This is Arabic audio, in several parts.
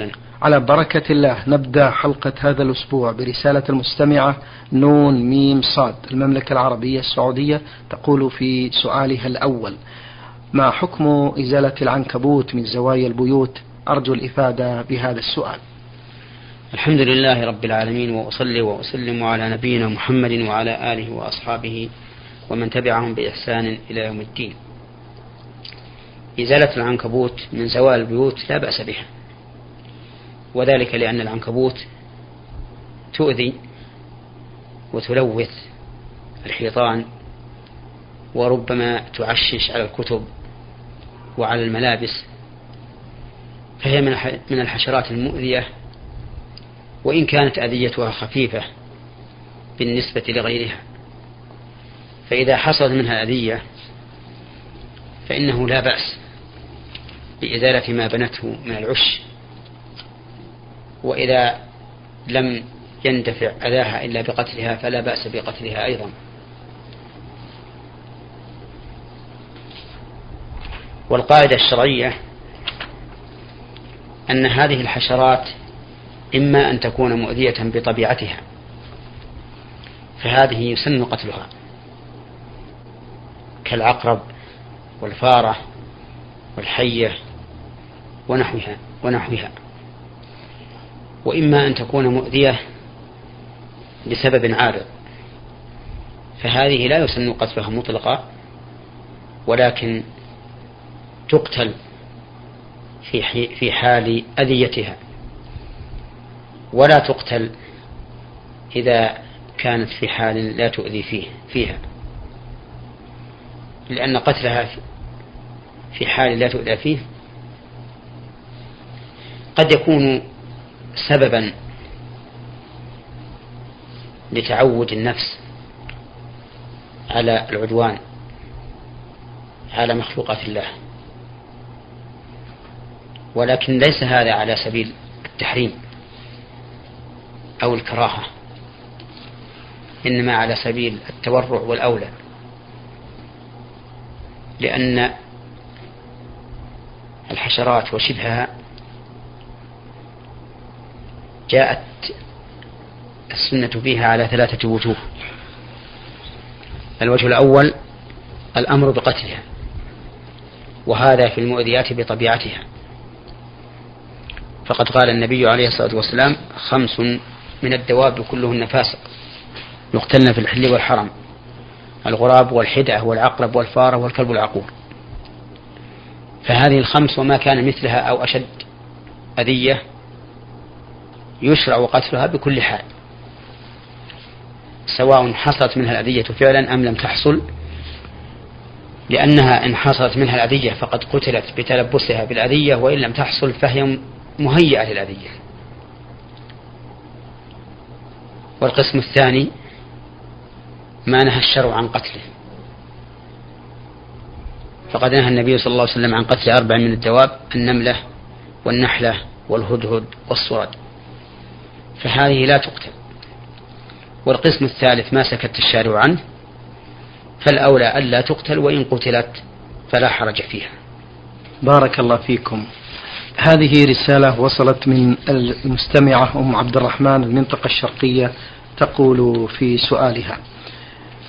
وسهلا على بركة الله نبدأ حلقة هذا الأسبوع برسالة المستمعة نون ميم صاد المملكة العربية السعودية تقول في سؤالها الأول ما حكم إزالة العنكبوت من زوايا البيوت؟ أرجو الإفادة بهذا السؤال. الحمد لله رب العالمين وأصلي وأسلم على نبينا محمد وعلى آله وأصحابه ومن تبعهم بإحسان إلى يوم الدين. إزالة العنكبوت من زوايا البيوت لا بأس بها. وذلك لأن العنكبوت تؤذي وتلوث الحيطان وربما تعشش على الكتب وعلى الملابس فهي من الحشرات المؤذية وإن كانت أذيتها خفيفة بالنسبة لغيرها. فإذا حصلت منها أذية فإنه لا بأس بإزالة ما بنته من العش وإذا لم يندفع أذاها إلا بقتلها فلا بأس بقتلها أيضا. والقاعدة الشرعية أن هذه الحشرات إما أن تكون مؤذية بطبيعتها فهذه يسن قتلها. كالعقرب والفارة والحية ونحوها ونحوها. وإما أن تكون مؤذية بسبب عارض فهذه لا يسن قتلها مطلقا ولكن تقتل في في حال أذيتها. ولا تقتل إذا كانت في حال لا تؤذي فيه فيها. لأن قتلها في حال لا تؤذى فيه قد يكون سببا لتعود النفس على العدوان على مخلوقات الله. ولكن ليس هذا على سبيل التحريم أو الكراهة إنما على سبيل التورع والأولى. لأن الحشرات وشبهها جاءت السنة فيها على ثلاثة وجوه. الوجه الأول الأمر بقتلها وهذا في المؤذيات بطبيعتها. فقد قال النبي عليه الصلاة والسلام خمس من الدواب كلهن فاسق يقتلن في الحل والحرم الغراب والحدعة والعقرب والفارة والكلب العقور. فهذه الخمس وما كان مثلها أو أشد أذية يشرع قتلها بكل حال. سواء حصلت منها الأذية فعلا أم لم تحصل لأنها إن حصلت منها الأذية فقد قتلت بتلبسها بالأذية وإن لم تحصل فهي مهيئة للأذية والقسم الثاني ما نهى الشرع عن قتله. فقد نهى النبي صلى الله عليه وسلم عن قتل أربع من الدواب النملة والنحلة والهدهد والصرد. فهذه لا تقتل. والقسم الثالث ما سكت الشارع عنه فالأولى ألا تقتل وإن قتلت فلا حرج فيها. بارك الله فيكم. هذه رسالة وصلت من المستمعة أم عبد الرحمن المنطقة الشرقية تقول في سؤالها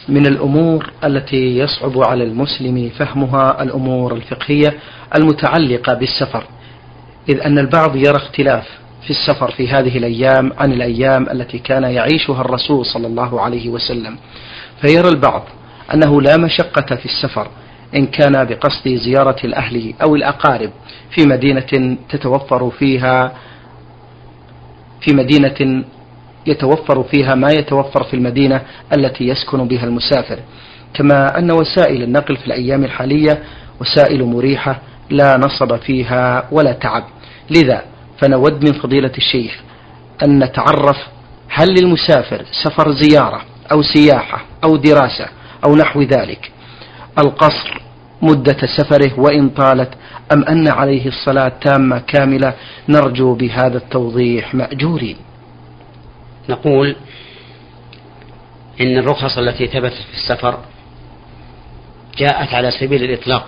من الأمور التي يصعب على المسلم فهمها الأمور الفقهية المتعلقة بالسفر إذ أن البعض يرى اختلاف في السفر في هذه الأيام عن الأيام التي كان يعيشها الرسول صلى الله عليه وسلم. فيرى البعض أنه لا مشقة في السفر إن كان بقصد زيارة الأهل أو الأقارب في مدينة تتوفر فيها في مدينة يتوفر فيها ما يتوفر في المدينة التي يسكن بها المسافر. كما أن وسائل النقل في الأيام الحالية وسائل مريحة لا نصب فيها ولا تعب. لذا فنود من فضيلة الشيخ أن نتعرف هل للمسافر سفر زيارة أو سياحة أو دراسة أو نحو ذلك. القصر مدة سفره وإن طالت أم أن عليه الصلاة تامة كاملة. نرجو بهذا التوضيح مأجورين. نقول إن الرخص التي ثبتت في السفر جاءت على سبيل الإطلاق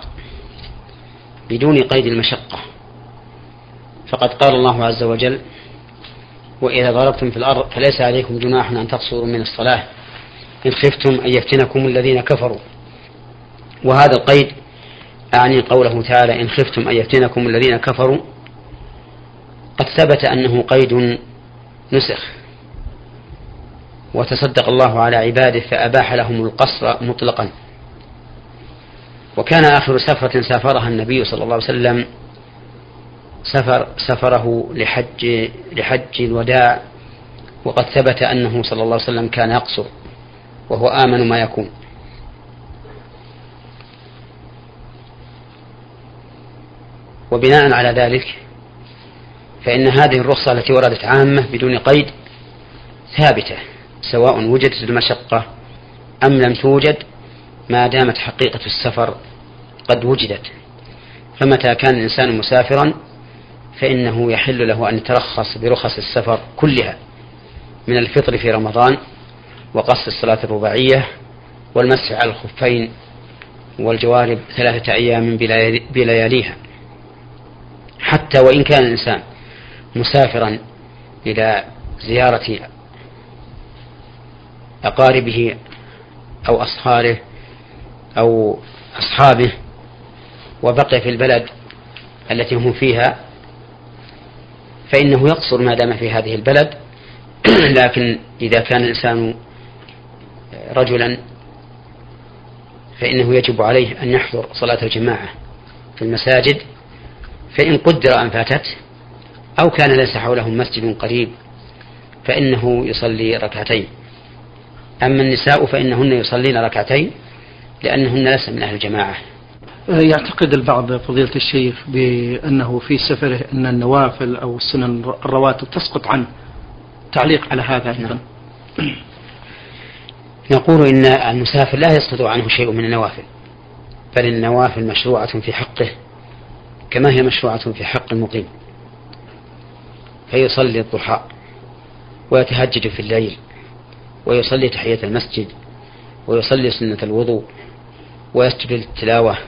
بدون قيد المشقة. فقد قال الله عز وجل وإذا ضربتم في الأرض فليس عليكم جناح أن تقصروا من الصلاة إن خفتم أن يفتنكم الذين كفروا. وهذا القيد أعني قوله تعالى إن خفتم أن يفتنكم الذين كفروا. قد ثبت أنه قيد نسخ وتصدق الله على عباده فأباح لهم القصر مطلقا. وكان آخر سفرة سافرها النبي صلى الله عليه وسلم سفر سفره لحج لحج الوداع وقد ثبت أنه صلى الله عليه وسلم كان يقصر وهو آمن ما يكون. وبناء على ذلك فإن هذه الرخصة التي وردت عامة بدون قيد ثابتة سواء وجدت المشقة أم لم توجد ما دامت حقيقة السفر قد وجدت. فمتى كان الإنسان مسافرا فإنه يحل له أن يترخص برخص السفر كلها من الفطر في رمضان وقص الصلاة الرباعية والمسح على الخفين والجوارب ثلاثة أيام بلياليها حتى وإن كان الإنسان مسافرا إلى زيارة أقاربه أو أصهاره أو أصحابه وبقي في البلد التي هم فيها فإنه يقصر ما دام في هذه البلد. لكن إذا كان الإنسان رجلا فإنه يجب عليه أن يحضر صلاة الجماعة في المساجد. فإن قدر أن فاتته أو كان ليس حوله مسجد قريب فإنه يصلي ركعتين. أما النساء فإنهن يصلين ركعتين لأنهن ليس من أهل الجماعة. يعتقد البعض فضيلة الشيخ بأنه في سفره أن النوافل أو السنن الرواتب تسقط عنه تعليق على هذا أيضا نعم. نقول إن المسافر لا يسقط عنه شيء من النوافل بل النوافل مشروعة في حقه كما هي مشروعة في حق المقيم فيصلي الضحى ويتهجد في الليل ويصلي تحية المسجد ويصلي سنة الوضوء ويسجد للتلاوة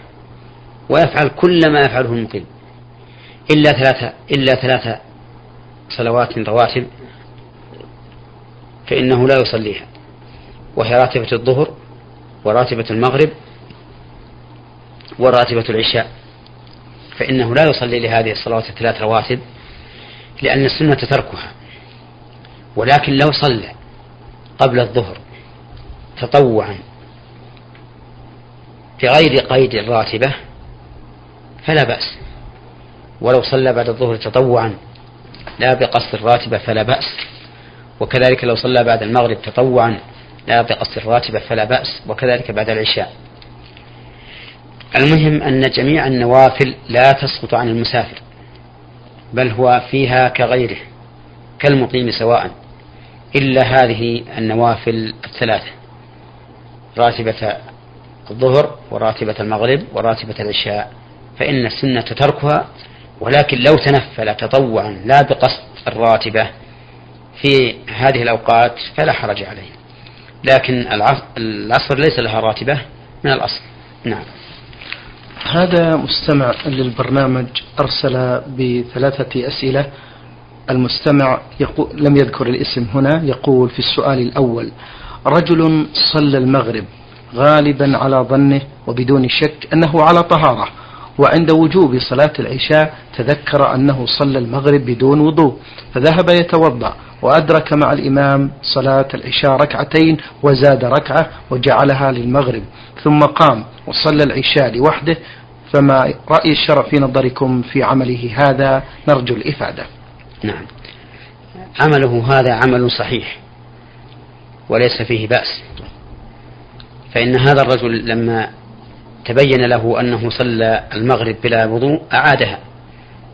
ويفعل كل ما يفعله المقيم. إلا ثلاثة إلا ثلاثة صلوات رواتب فإنه لا يصليها. وهي راتبة الظهر وراتبة المغرب وراتبة العشاء. فإنه لا يصلي لهذه الصلوات الثلاث رواتب لأن السنة تركها. ولكن لو صلى قبل الظهر تطوعا بغير قيد الراتبة فلا بأس. ولو صلى بعد الظهر تطوعا لا بقصد الراتبة فلا بأس. وكذلك لو صلى بعد المغرب تطوعا لا بقصد الراتبة فلا بأس. وكذلك بعد العشاء. المهم أن جميع النوافل لا تسقط عن المسافر بل هو فيها كغيره كالمقيم سواء. إلا هذه النوافل الثلاثة راتبة الظهر وراتبة المغرب وراتبة العشاء. فإن السنة تركها ولكن لو تنفل تطوعا لا بقصد الراتبة في هذه الأوقات فلا حرج عليه. لكن العصر ليس لها راتبة من الأصل. نعم. هذا مستمع للبرنامج أرسل بثلاثة أسئلة. المستمع يقول لم يذكر الاسم هنا يقول في السؤال الأول رجل صلى المغرب غالبا على ظنه وبدون شك أنه على طهارة. وعند وجوب صلاة العشاء تذكر أنه صلى المغرب بدون وضوء فذهب يتوضأ وأدرك مع الإمام صلاة العشاء ركعتين وزاد ركعة وجعلها للمغرب ثم قام وصلى العشاء لوحده فما رأي الشرع في نظركم في عمله هذا؟ نرجو الإفادة. نعم. عمله هذا عمل صحيح وليس فيه بأس. فإن هذا الرجل لما تبين له أنه صلى المغرب بلا وضوء أعادها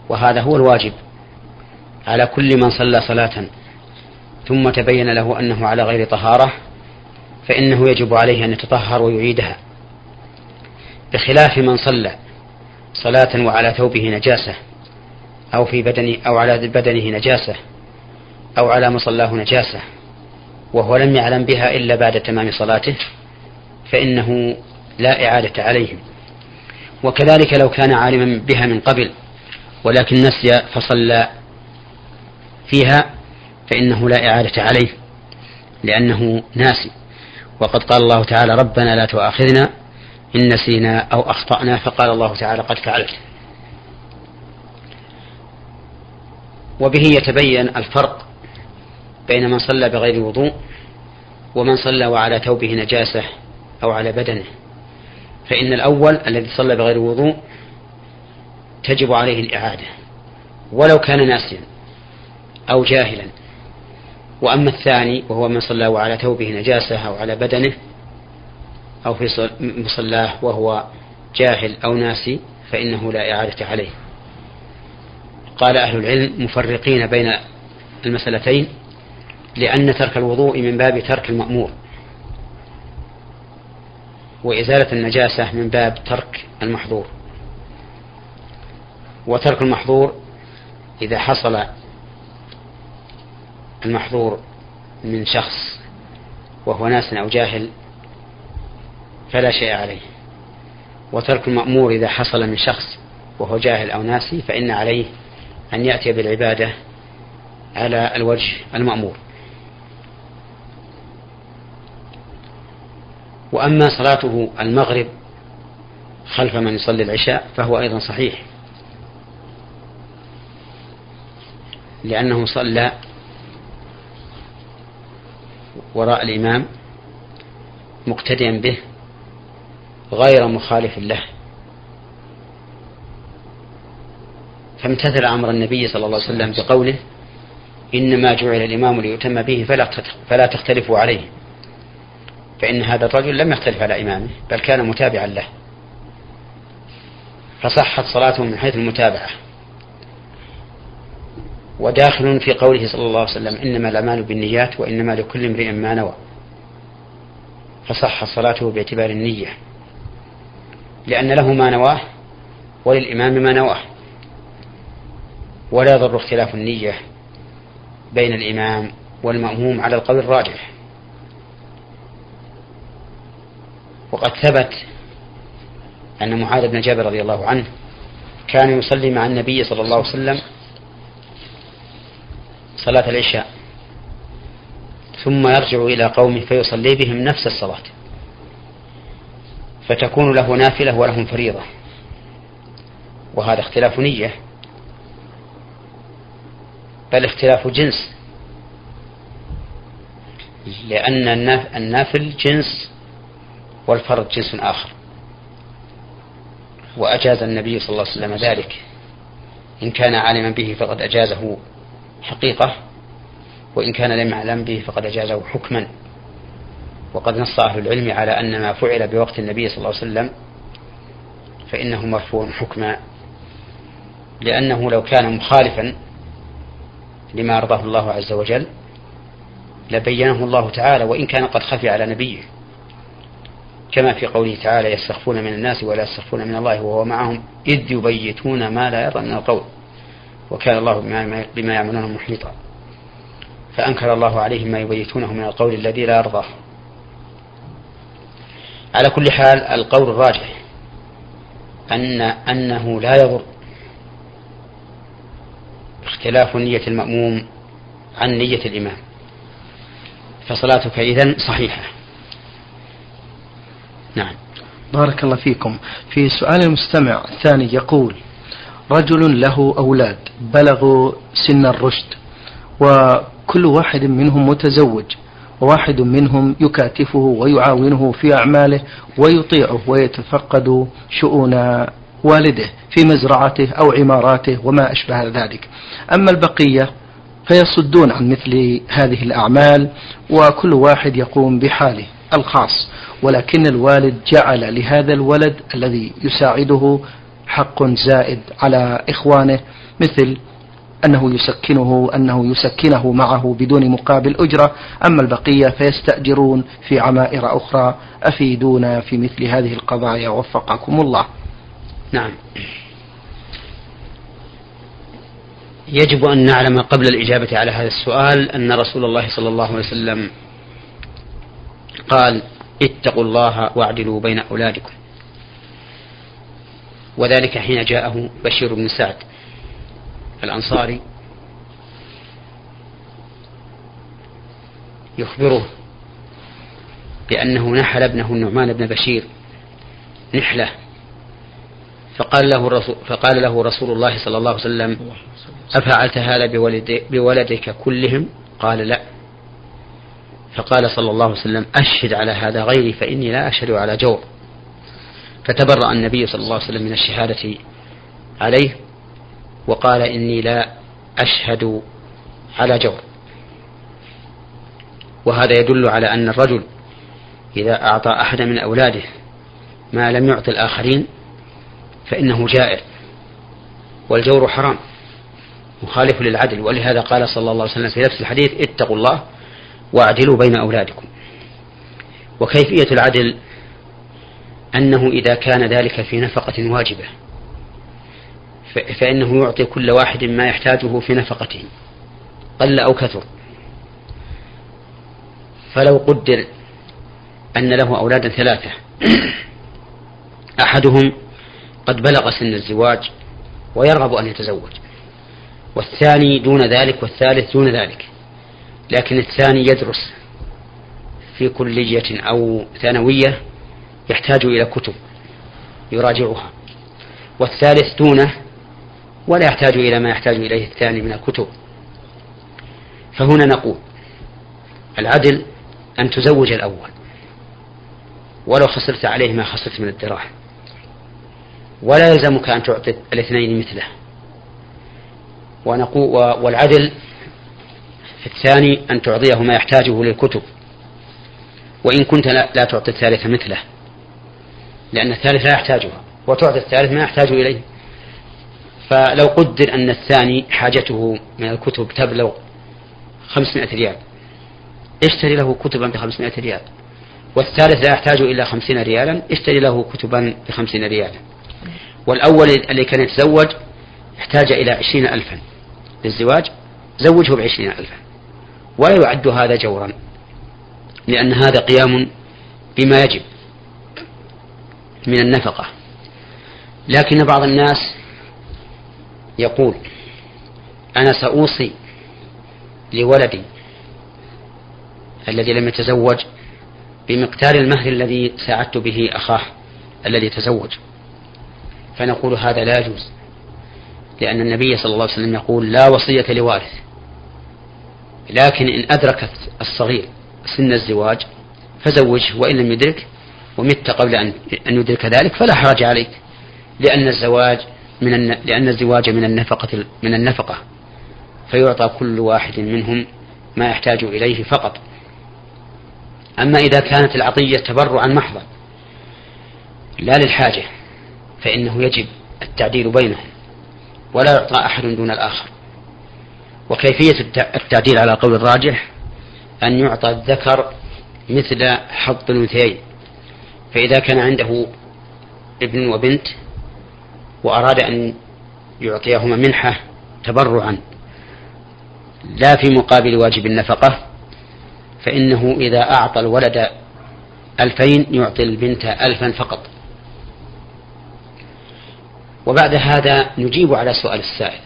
وهذا هو الواجب. على كل من صلى صلاة. ثم تبين له أنه على غير طهارة فإنه يجب عليه أن يتطهر ويعيدها. بخلاف من صلى صلاة وعلى ثوبه نجاسة أو في بدنه أو على بدنه نجاسة أو على مصلاه نجاسة وهو لم يعلم بها إلا بعد تمام صلاته فإنه لا إعادة عليهم. وكذلك لو كان عالما بها من قبل ولكن نسي فصلى فيها فإنه لا إعادة عليه لأنه ناسي. وقد قال الله تعالى ربنا لا تؤاخذنا إن نسينا أو أخطأنا فقال الله تعالى قد فعلت. وبه يتبين الفرق بين من صلى بغير وضوء ومن صلى وعلى ثوبه نجاسة أو على بدنه. فإن الأول الذي صلى بغير وضوء تجب عليه الإعادة ولو كان ناسيا أو جاهلا. وأما الثاني وهو من صلى وعلى ثوبه نجاسة أو على بدنه أو في مصلاه وهو جاهل أو ناسي فإنه لا إعادة عليه. قال أهل العلم مفرقين بين المسألتين لأن ترك الوضوء من باب ترك المأمور. وإزالة النجاسة من باب ترك المحظور. وترك المحظور إذا حصل المحظور من شخص وهو ناس أو جاهل فلا شيء عليه. وترك المأمور إذا حصل من شخص وهو جاهل أو ناسي فإن عليه أن يأتي بالعبادة على الوجه المأمور. وأما صلاته المغرب خلف من يصلي العشاء فهو أيضا صحيح. لأنه صلى وراء الإمام مقتديا به غير مخالف له. فامتثل أمر النبي صلى الله عليه وسلم بقوله إنما جعل الإمام ليتم به فلا تختلفوا عليه. فإن هذا الرجل لم يختلف على إمامه بل كان متابعا له. فصحت صلاته من حيث المتابعة. وداخل في قوله صلى الله عليه وسلم إنما الأعمال بالنيات وإنما لكل امرئ ما نوى. فصح صلاته باعتبار النية. لأن له ما نواه وللإمام ما نواه. ولا يضر اختلاف النية بين الإمام والمأموم على القول الراجح. وقد ثبت أن معاذ بن جابر رضي الله عنه كان يصلي مع النبي صلى الله عليه وسلم صلاة العشاء ثم يرجع إلى قومه فيصلي بهم نفس الصلاة. فتكون له نافلة ولهم فريضة. وهذا اختلاف نية بل اختلاف جنس. لأن النافل جنس والفرض جنس آخر. وأجاز النبي صلى الله عليه وسلم ذلك. إن كان عالما به فقد أجازه حقيقة وإن كان لم يعلم به فقد أجازه حكما. وقد نص أهل العلم على أن ما فعل بوقت النبي صلى الله عليه وسلم فإنه مرفوع حكما. لأنه لو كان مخالفا لما أرضاه الله عز وجل لبينه الله تعالى وإن كان قد خفي على نبيه. كما في قوله تعالى يستخفون من الناس ولا يستخفون من الله وهو معهم إذ يبيتون ما لا يرضى من القول وكان الله بما يعملون محيطا فأنكر الله عليهم ما يبيتونه من القول الذي لا يرضاه. على كل حال القول الراجح أن أنه لا يضر اختلاف نية المأموم عن نية الإمام. فصلاتك إذن صحيحة. نعم. بارك الله فيكم. في سؤال المستمع الثاني يقول رجل له أولاد بلغوا سن الرشد وكل واحد منهم متزوج وواحد منهم يكاتفه ويعاونه في أعماله ويطيعه ويتفقد شؤون والده في مزرعته أو عماراته وما أشبه ذلك. أما البقية فيصدون عن مثل هذه الأعمال وكل واحد يقوم بحاله. الخاص ولكن الوالد جعل لهذا الولد الذي يساعده حق زائد على إخوانه مثل أنه يسكنه أنه يسكنه معه بدون مقابل أجرة. أما البقية فيستأجرون في عمائر أخرى. أفيدونا في مثل هذه القضايا. وفقكم الله. نعم. يجب أن نعلم قبل الإجابة على هذا السؤال أن رسول الله صلى الله عليه وسلم قال اتقوا الله واعدلوا بين أولادكم. وذلك حين جاءه بشير بن سعد الأنصاري يخبره بأنه نحل ابنه النعمان بن بشير نحلة. فقال له الرسول فقال له رسول الله صلى الله عليه وسلم أفعلت هذا بولد بولدك كلهم؟ قال لا. فقال صلى الله عليه وسلم أشهد على هذا غيري فإني لا أشهد على جور. فتبرأ النبي صلى الله عليه وسلم من الشهادة عليه وقال إني لا أشهد على جور. وهذا يدل على أن الرجل إذا أعطى أحد من أولاده ما لم يعط الآخرين فإنه جائر والجور حرام مخالف للعدل. ولهذا قال صلى الله عليه وسلم في نفس الحديث اتقوا الله واعدلوا بين أولادكم. وكيفية العدل؟ أنه إذا كان ذلك في نفقة واجبة. فإنه يعطي كل واحد ما يحتاجه في نفقته. قل أو كثر. فلو قدر أن له أولادا ثلاثة أحدهم قد بلغ سن الزواج ويرغب أن يتزوج والثاني دون ذلك والثالث دون ذلك. لكن الثاني يدرس في كلية أو ثانوية يحتاج إلى كتب يراجعها. والثالث دونه ولا يحتاج إلى ما يحتاج إليه الثاني من الكتب. فهنا نقول العدل أن تزوج الأول ولو خسرت عليه ما خسرت من الدراهم. ولا يلزمك أن تعطي الاثنين مثله. ونقول والعدل الثاني أن تعطيه ما يحتاجه للكتب. وإن كنت لا تعطي الثالث مثله لأن الثالث لا يحتاجها وتعطي الثالث ما يحتاج إليه. فلو قدر أن الثاني حاجته من الكتب تبلغ خمسمائة ريال اشتري له كتبا بخمسمائة ريال. والثالث لا يحتاج إلا خمسين ريالا اشتري له كتبا بخمسين ريالا. والأول الذي كان يتزوج احتاج إلى عشرين ألفا للزواج زوجه بعشرين ألفا. ولا يعد هذا جورا. لأن هذا قيام بما يجب من النفقة. لكن بعض الناس يقول أنا سأوصي لولدي الذي لم يتزوج بمقدار المهر الذي ساعدت به أخاه الذي تزوج. فنقول هذا لا يجوز لأن النبي صلى الله عليه وسلم يقول لا وصية لوارث. لكن إن أدركت الصغير سن الزواج فزوجه وإن لم يدرك ومت قبل أن أن يدرك ذلك فلا حرج عليك لأن الزواج من. لأن الزواج من النفقة من النفقة فيعطى كل واحد منهم ما يحتاج إليه فقط أما إذا كانت العطية تبرعا محضا لا للحاجة فإنه يجب التعديل بينهم ولا يعطى أحد دون الآخر وكيفية التعديل على قول الراجح أن يعطى الذكر مثل حظ الأنثيين. فإذا كان عنده ابن وبنت وأراد أن يعطيهما منحة تبرعا لا في مقابل واجب النفقة فإنه إذا أعطى الولد ألفين يعطي البنت ألفا فقط. وبعد هذا نجيب على سؤال السائل.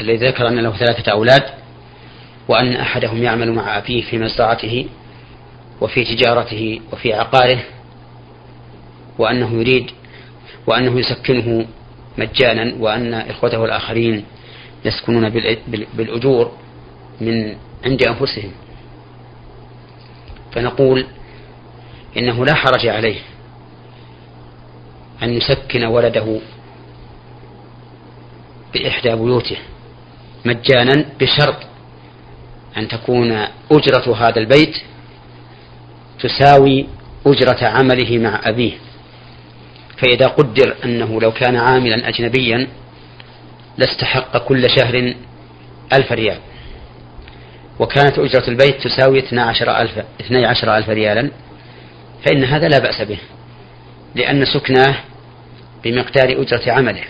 الذي ذكر أن له ثلاثة أولاد وأن أحدهم يعمل مع أبيه في مزرعته وفي تجارته وفي عقاره وأنه يريد وأنه يسكنه مجانا وأن إخوته الآخرين يسكنون بالأجور من عند أنفسهم. فنقول إنه لا حرج عليه أن يسكن ولده بإحدى بيوته. مجانا بشرط أن تكون أجرة هذا البيت تساوي أجرة عمله مع أبيه. فإذا قدر أنه لو كان عاملا أجنبيا لاستحق كل شهر ألف ريال. وكانت أجرة البيت تساوي 12 ألف, 12 ألف ريالا فإن هذا لا بأس به لأن سكناه بمقدار أجرة عمله.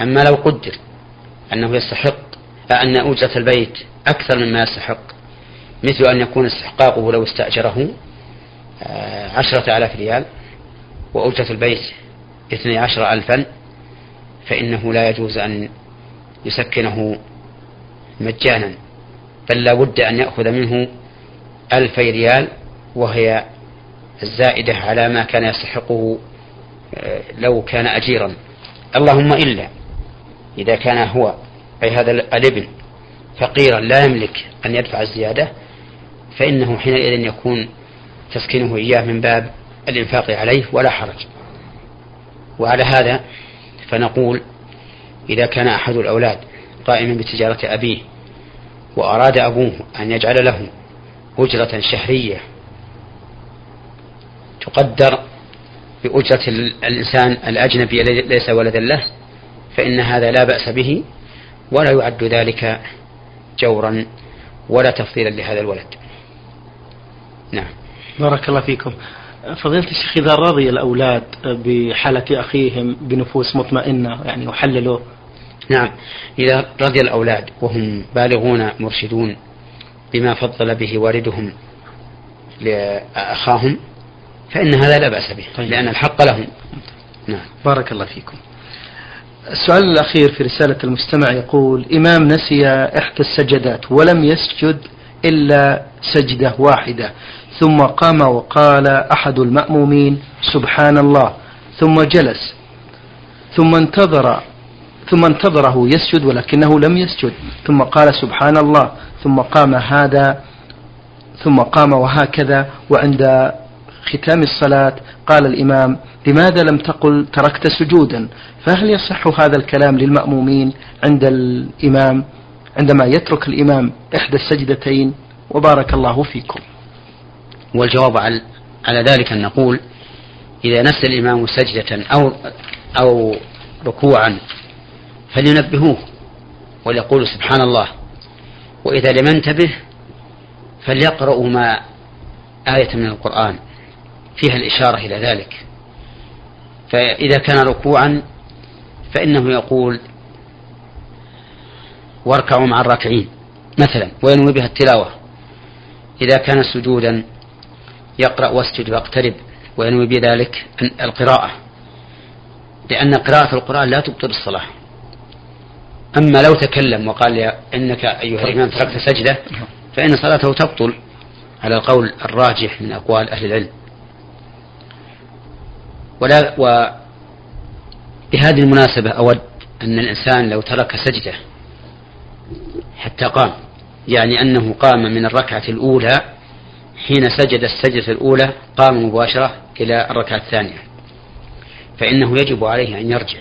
أما لو قدر أنه يستحق أن أجرة البيت أكثر مما يستحق. مثل أن يكون استحقاقه لو استأجره آه، عشرة آلاف ريال وأجرة البيت اثني عشر ألفا فإنه لا يجوز أن يسكنه مجانا. بل لا بد أن يأخذ منه ألفي ريال وهي الزائدة على ما كان يستحقه آه، لو كان أجيرا. اللهم إلا. إذا كان هو أي هذا الابن فقيرا لا يملك أن يدفع الزيادة فإنه حينئذ يكون تسكينه إياه من باب الإنفاق عليه ولا حرج. وعلى هذا فنقول إذا كان أحد الأولاد قائما بتجارة أبيه وأراد أبوه أن يجعل له أجرة شهرية تقدر بأجرة الإنسان الأجنبي الذي ليس ولدا له فإن هذا لا بأس به ولا يعد ذلك جورا ولا تفضيلا لهذا الولد. نعم. بارك الله فيكم. فضيلة الشيخ إذا رضي الأولاد بحالة أخيهم بنفوس مطمئنة يعني وحللوا نعم. إذا رضي الأولاد وهم بالغون مرشدون بما فضل به والدهم لأخاهم فإن هذا لا بأس به طيب. لأن الحق لهم. نعم. بارك الله فيكم. السؤال الأخير في رسالة المستمع يقول إمام نسي إحدى السجدات ولم يسجد إلا سجدة واحدة ثم قام وقال أحد المأمومين سبحان الله ثم جلس ثم انتظر ثم انتظره يسجد ولكنه لم يسجد ثم قال سبحان الله ثم قام هذا ثم قام وهكذا وعند ختام الصلاة قال الإمام لماذا لم تقل تركت سجودا؟ فهل يصح هذا الكلام للمأمومين عند الإمام؟ عندما يترك الإمام إحدى السجدتين وبارك الله فيكم. والجواب على على ذلك أن نقول إذا نسى الإمام سجدة أو أو ركوعا فلينبهوه وليقولوا سبحان الله. وإذا لم ينتبه فليقرأوا ما آية من القرآن. فيها الإشارة إلى ذلك. فإذا كان ركوعا فإنه يقول واركعوا مع الراكعين مثلا وينوي بها التلاوة. إذا كان سجودا يقرأ واسجد واقترب وينوي بذلك القراءة لأن قراءة القرآن لا تبطل الصلاة. أما لو تكلم وقال يا إنك أيها الإمام تركت سجدة فإن صلاته تبطل على القول الراجح من أقوال أهل العلم. ولا بهذه المناسبة أود أن الإنسان لو ترك سجدة حتى قام يعني أنه قام من الركعة الأولى حين سجد السجدة الأولى قام مباشرة إلى الركعة الثانية فإنه يجب عليه أن يرجع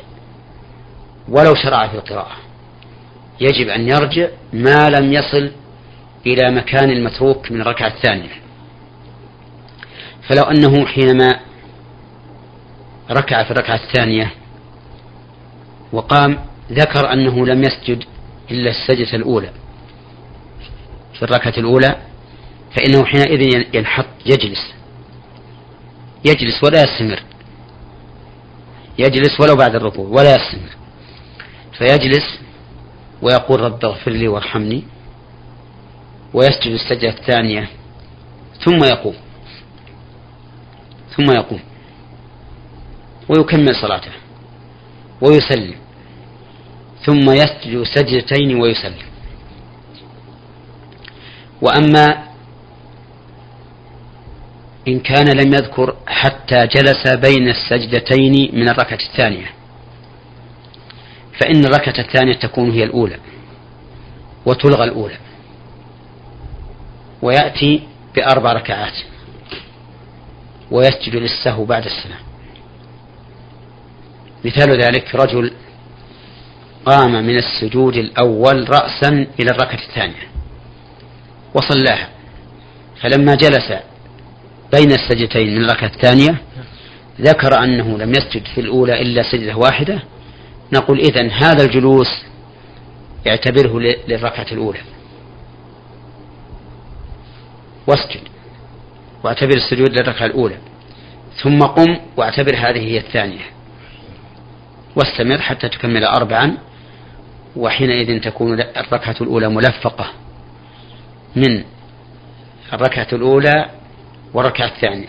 ولو شرع في القراءة يجب أن يرجع ما لم يصل إلى مكان المتروك من الركعة الثانية فلو أنه حينما ركع في الركعة الثانية وقام ذكر أنه لم يسجد إلا السجدة الأولى. في الركعة الأولى فإنه حينئذ ينحط يجلس. يجلس ولا يستمر. يجلس ولو بعد الركوع ولا يستمر. فيجلس ويقول رب اغفر لي وارحمني ويسجد السجدة الثانية. ثم يقوم. ثم يقوم. ويكمل صلاته. ويسلم. ثم يسجد سجدتين ويسلم. وأما إن كان لم يذكر حتى جلس بين السجدتين من الركعة الثانية. فإن الركعة الثانية تكون هي الأولى وتلغى الأولى. ويأتي بأربع ركعات. ويسجد للسهو بعد السلام. مثال ذلك رجل قام من السجود الأول رأسا إلى الركعة الثانية وصلاها. فلما جلس بين السجدتين من الركعة الثانية ذكر أنه لم يسجد في الأولى إلا سجدة واحدة. نقول إذن هذا الجلوس اعتبره للركعة الأولى. واسجد واعتبر السجود للركعة الأولى. ثم قم واعتبر هذه هي الثانية. واستمر حتى تكمل أربعا وحينئذ تكون الركعة الأولى ملفقة من الركعة الأولى والركعة الثانية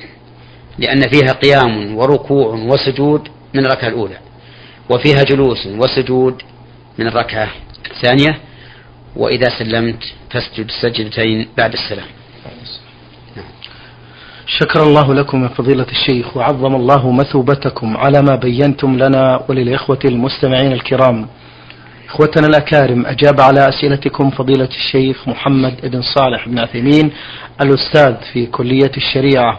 لأن فيها قيام وركوع وسجود من الركعة الأولى وفيها جلوس وسجود من الركعة الثانية وإذا سلمت تسجد سجدتين بعد السلام. شكر الله لكم يا فضيلة الشيخ وعظم الله مثوبتكم على ما بينتم لنا وللإخوة المستمعين الكرام. إخوتنا الأكارم أجاب على أسئلتكم فضيلة الشيخ محمد بن صالح بن عثيمين الأستاذ في كلية الشريعة